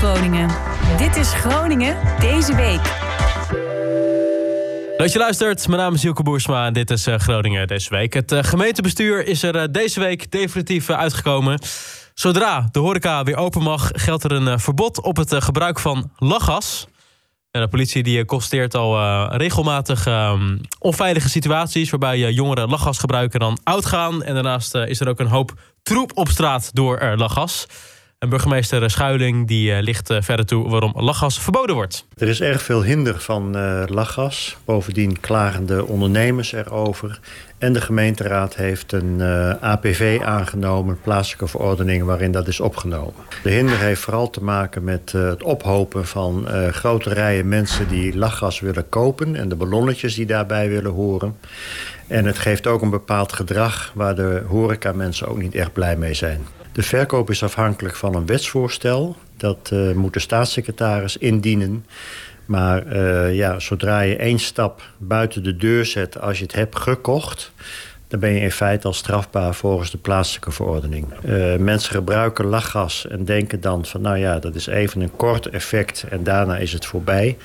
Groningen. Dit is Groningen deze week. Dat je luistert, mijn naam is Hilke Boersma en dit is uh, Groningen deze week. Het uh, gemeentebestuur is er uh, deze week definitief uitgekomen. Zodra de horeca weer open mag, geldt er een verbod op het gebruik van lachgas. De politie die constateert al regelmatig ehm, onveilige situaties... waarbij jongeren lachgas gebruiken en dan oud gaan. En daarnaast is er ook een hoop troep op straat door lachgas. En burgemeester Schuiling die uh, ligt uh, verder toe waarom lachgas verboden wordt. Er is erg veel hinder van uh, lachgas. Bovendien klagen de ondernemers erover. En de gemeenteraad heeft een APV aangenomen, plaatselijke verordening, waarin dat is opgenomen. De hinder heeft vooral te maken met het ophopen van grote rijen mensen die lachgas willen kopen en de ballonnetjes die daarbij willen horen. En het geeft ook een bepaald gedrag waar de horeca mensen ook niet echt blij mee zijn. De verkoop is afhankelijk van een wetsvoorstel. Dat uh, moet de staatssecretaris indienen. Maar uh, ja, zodra je één stap buiten de deur zet als je het hebt gekocht... dan ben je in feite al strafbaar volgens de plaatselijke verordening. Uh, mensen gebruiken lachgas en denken dan van... nou ja, dat is even een kort effect en daarna is het voorbij.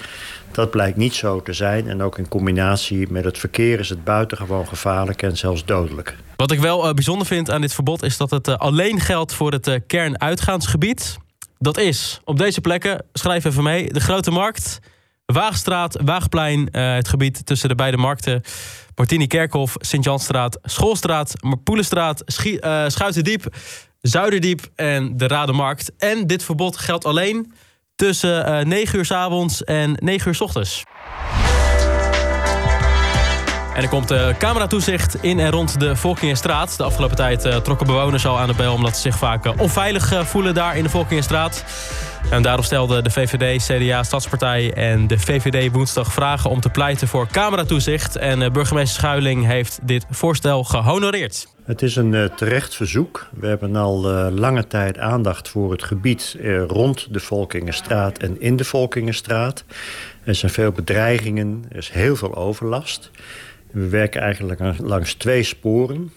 Dat blijkt niet zo te zijn. En ook in combinatie met het verkeer is het buitengewoon gevaarlijk en zelfs dodelijk. Wat ik wel uh, bijzonder vind aan dit verbod is dat het uh, alleen geldt voor het uh, kernuitgaansgebied. Dat is op deze plekken, schrijf even mee, de Grote Markt, Waagstraat, Waagplein, het gebied tussen de beide markten, Martini Kerkhof, Sint-Janstraat, Schoolstraat, Poelenstraat, Schie, Schuitendiep, Zuiderdiep en de Rademarkt. En dit verbod geldt alleen tussen uh, 9 uur s avonds en 9 uur s ochtends. En er komt uh, cameratoezicht in en rond de Volkingenstraat. De afgelopen tijd uh, trokken bewoners al aan de bel... omdat ze zich vaak onveilig voelen daar in de Volkingenstraat. En daarom stelden de VVD, CDA, Stadspartij en de VVD woensdag vragen... om te pleiten voor cameratoezicht. En burgemeester Schuiling heeft dit voorstel gehonoreerd. Het is een terecht verzoek. We hebben al lange tijd aandacht voor het gebied rond de Volkingenstraat en in de Volkingenstraat. Er zijn veel bedreigingen, er is heel veel overlast... We werken eigenlijk langs twee sporen.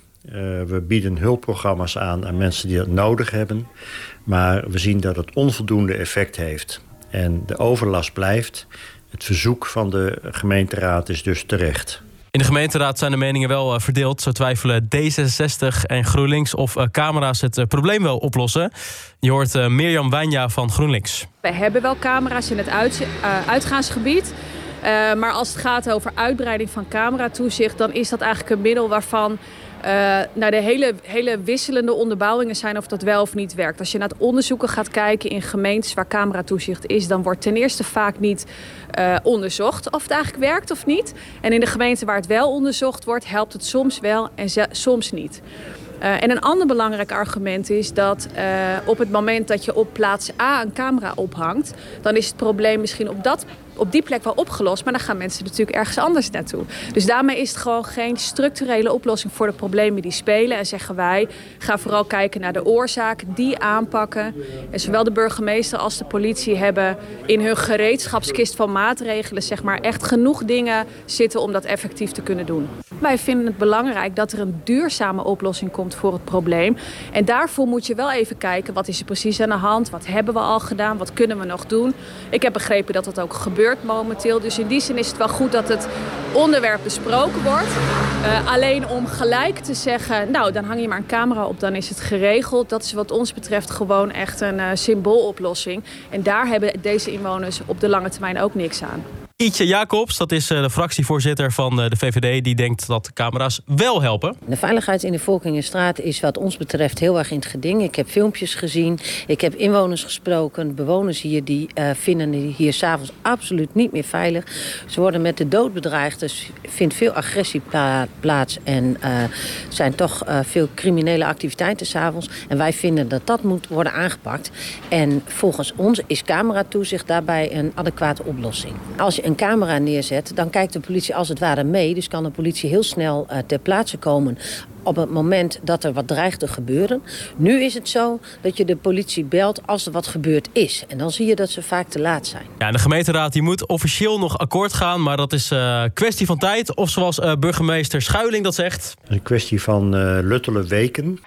We bieden hulpprogramma's aan aan mensen die dat nodig hebben. Maar we zien dat het onvoldoende effect heeft. En de overlast blijft. Het verzoek van de gemeenteraad is dus terecht. In de gemeenteraad zijn de meningen wel uh, verdeeld. Zo twijfelen D66 en GroenLinks of uh, camera's het uh, probleem wel oplossen. Je hoort Mirjam Wijnja van GroenLinks. We hebben wel camera's in het uit, uitgaansgebied. Maar als het gaat over uitbreiding van cameratoezicht, dan is dat eigenlijk een middel waarvan uh, de hele, hele wisselende onderbouwingen zijn of dat wel of niet werkt. Als je naar het onderzoeken gaat kijken in gemeentes waar cameratoezicht is, dan wordt ten eerste vaak niet uh, onderzocht of het eigenlijk werkt of niet. En in de gemeenten waar het wel onderzocht wordt, helpt het soms wel en soms niet. Uh, en een ander belangrijk argument is dat op het moment dat je op plaats A een camera ophangt, dan is het probleem misschien op dat op die plek wel opgelost. Maar dan gaan mensen natuurlijk ergens anders naartoe. Dus daarmee is het gewoon geen structurele oplossing voor de problemen die spelen. En zeggen wij, ga vooral kijken naar de oorzaak, die aanpakken. En zowel de burgemeester als de politie hebben in hun gereedschapskist van maatregelen... zeg maar echt genoeg dingen zitten om dat effectief te kunnen doen. Wij vinden het belangrijk dat er een duurzame oplossing komt voor het probleem. En daarvoor moet je wel even kijken, wat is er precies aan de hand? Wat hebben we al gedaan? Wat kunnen we nog doen? Ik heb begrepen dat dat ook gebeurt momenteel. Dus in die zin is het wel goed dat het onderwerp besproken wordt. Uh, alleen om gelijk te zeggen, nou dan hang je maar een camera op, dan is het geregeld. Dat is wat ons betreft gewoon echt een uh, symbooloplossing. En daar hebben deze inwoners op de lange termijn ook niks aan. Ietje Jacobs, dat is eh, de fractievoorzitter van eh, de VVD... die denkt dat de camera's wel helpen. De veiligheid in de Volkingenstraat is wat ons betreft heel erg in het geding. Ik heb filmpjes gezien, ik heb inwoners gesproken. Bewoners hier die uh, vinden hier s'avonds absoluut niet meer veilig. Ze worden met de dood bedreigd, dus vindt veel agressie pla plaats... en uh, zijn toch veel criminele activiteiten s'avonds. En wij vinden dat dat moet worden aangepakt. En volgens ons is cameratoezicht daarbij een adequate oplossing. Als je een camera neerzet, dan kijkt de politie als het ware mee. Dus kan de politie heel snel uh, ter plaatse komen op het moment dat er wat dreigt te gebeuren. Nu is het zo dat je de politie belt als er wat gebeurd is. En dan zie je dat ze vaak te laat zijn. Ja, de gemeenteraad die moet officieel nog akkoord gaan... maar dat is uh, kwestie van tijd. Of zoals uh, burgemeester Schuiling dat zegt... Een kwestie van luttele weken.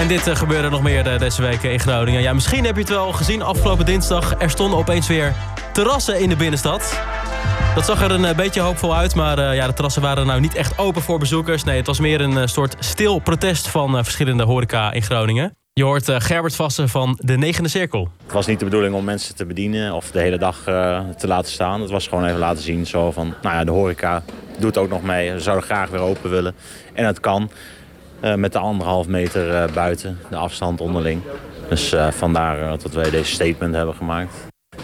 En dit uh, gebeurde nog meer deze week in Groningen. Ja, misschien heb je het wel gezien afgelopen dinsdag. Er stonden opeens weer terrassen in de binnenstad. Dat zag er een beetje hoopvol uit, maar ja, de terrassen waren nou niet echt open voor bezoekers. Nee, het was meer een soort stil protest van verschillende horeca in Groningen. Je hoort Gerbert Vassen van de Negende Cirkel. Het was niet de bedoeling om mensen te bedienen of de hele dag te laten staan. Het was gewoon even laten zien zo van, nou ja, de horeca doet ook nog mee. Ze zouden graag weer open willen. En het kan uh, met de anderhalf meter buiten, de afstand onderling. Dus vandaar dat wij deze statement hebben gemaakt.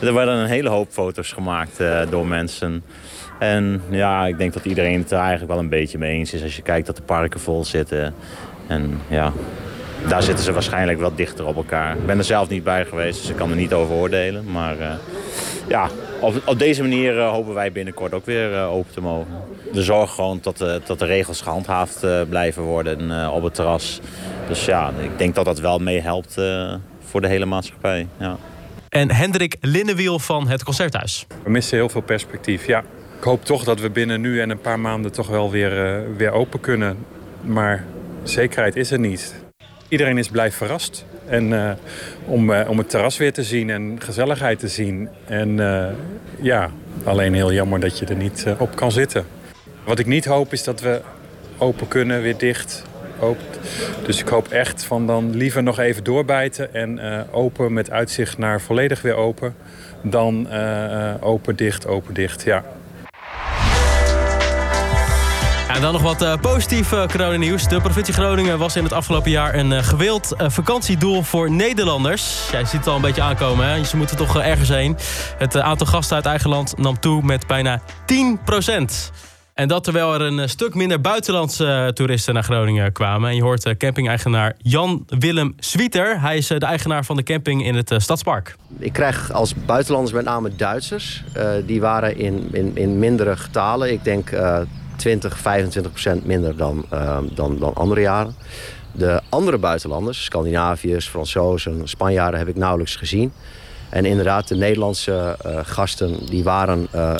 Er werden een hele hoop foto's gemaakt door mensen. En ja, ik denk dat iedereen het er eigenlijk wel een beetje mee eens is. Als je kijkt dat de parken vol zitten. En ja, daar zitten ze waarschijnlijk wel dichter op elkaar. Ik ben er zelf niet bij geweest, dus ik kan er niet over oordelen. Maar ja, op, op, deze manier uh, hopen wij binnenkort ook weer uh, open te mogen. We zorgen gewoon dat, dat de regels gehandhaafd blijven worden op het terras. Dus ja, ik denk dat dat wel meehelpt voor de hele maatschappij. Ja. En Hendrik Linnenwiel van het Concerthuis. We missen heel veel perspectief, ja. Ik hoop toch dat we binnen nu en een paar maanden toch wel weer, weer open kunnen. Maar zekerheid is er niet iedereen is blij verrast. En uh, om, uh, om het terras weer te zien en gezelligheid te zien. En uh, ja, alleen heel jammer dat je er niet op kan zitten. Wat ik niet hoop is dat we open kunnen, weer dicht. Dus ik hoop echt van dan liever nog even doorbijten en open met uitzicht naar volledig weer open. Dan open, dicht, open, dicht. Ja. En dan nog wat uh, positief uh, coronanieuws. De provincie Groningen was in het afgelopen jaar een uh, gewild vakantiedoel voor Nederlanders. Jij ziet het al een beetje aankomen, hè? Ze moeten toch ergens heen. Het aantal gasten uit eigen land nam toe met bijna 10% En dat terwijl er een stuk minder buitenlandse toeristen naar Groningen kwamen. En je hoort camping-eigenaar Jan-Willem Zwieter. Hij is de eigenaar van de camping in het Stadspark. Ik krijg als buitenlanders met name Duitsers. die waren in, in, in mindere getalen. Ik denk 20, 25 procent minder dan, uh, dan, dan andere jaren. De andere buitenlanders, Scandinaviërs, Fransozen, Spanjaarden, heb ik nauwelijks gezien. En inderdaad, de Nederlandse uh, gasten die waren uh,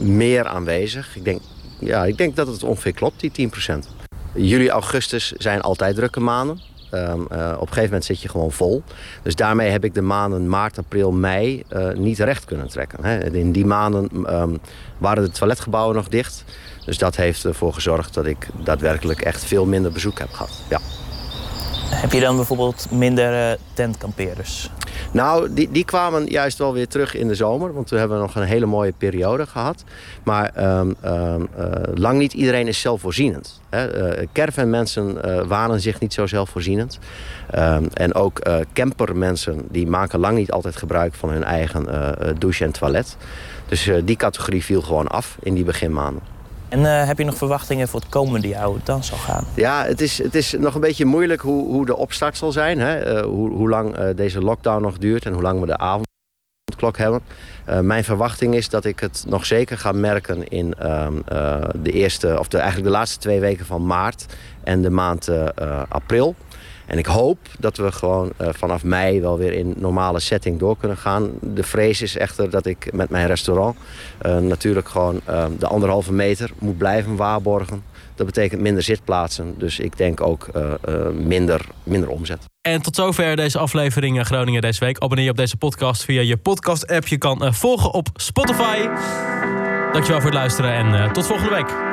meer aanwezig. Ik denk, ja, ik denk dat het ongeveer klopt, die 10 procent. Juli, augustus zijn altijd drukke maanden. Um, uh, op een gegeven moment zit je gewoon vol. Dus daarmee heb ik de maanden maart, april, mei uh, niet recht kunnen trekken. Hè. In die maanden um, waren de toiletgebouwen nog dicht. Dus dat heeft ervoor gezorgd dat ik daadwerkelijk echt veel minder bezoek heb gehad. Ja. Heb je dan bijvoorbeeld minder uh, tentkampeerders? Nou, die, die kwamen juist wel weer terug in de zomer. Want we hebben nog een hele mooie periode gehad. Maar um, um, uh, lang niet iedereen is zelfvoorzienend. Hè. Uh, caravanmensen waren zich niet zo zelfvoorzienend. Um, en ook campermensen die maken lang niet altijd gebruik van hun eigen douche en toilet. Dus die categorie viel gewoon af in die beginmaanden. En uh, heb je nog verwachtingen voor het komende jaar hoe het dan zal gaan? Ja, het is, het is nog een beetje moeilijk hoe, hoe de opstart zal zijn. Hè? Uh, hoe, hoe lang uh, deze lockdown nog duurt en hoe lang we de avondklok hebben. mijn verwachting is dat ik het nog zeker ga merken in ehm, de eerste, of de, eigenlijk de laatste twee weken van maart en de maand april. En ik hoop dat we gewoon uh, vanaf mei wel weer in normale setting door kunnen gaan. De vrees is echter dat ik met mijn restaurant uh, natuurlijk gewoon uh, de anderhalve meter moet blijven waarborgen. Dat betekent minder zitplaatsen. Dus ik denk ook minder, minder omzet. En tot zover deze aflevering Groningen deze week. Abonneer je op deze podcast via je podcast app. Je kan volgen op Spotify. Dankjewel voor het luisteren en tot volgende week.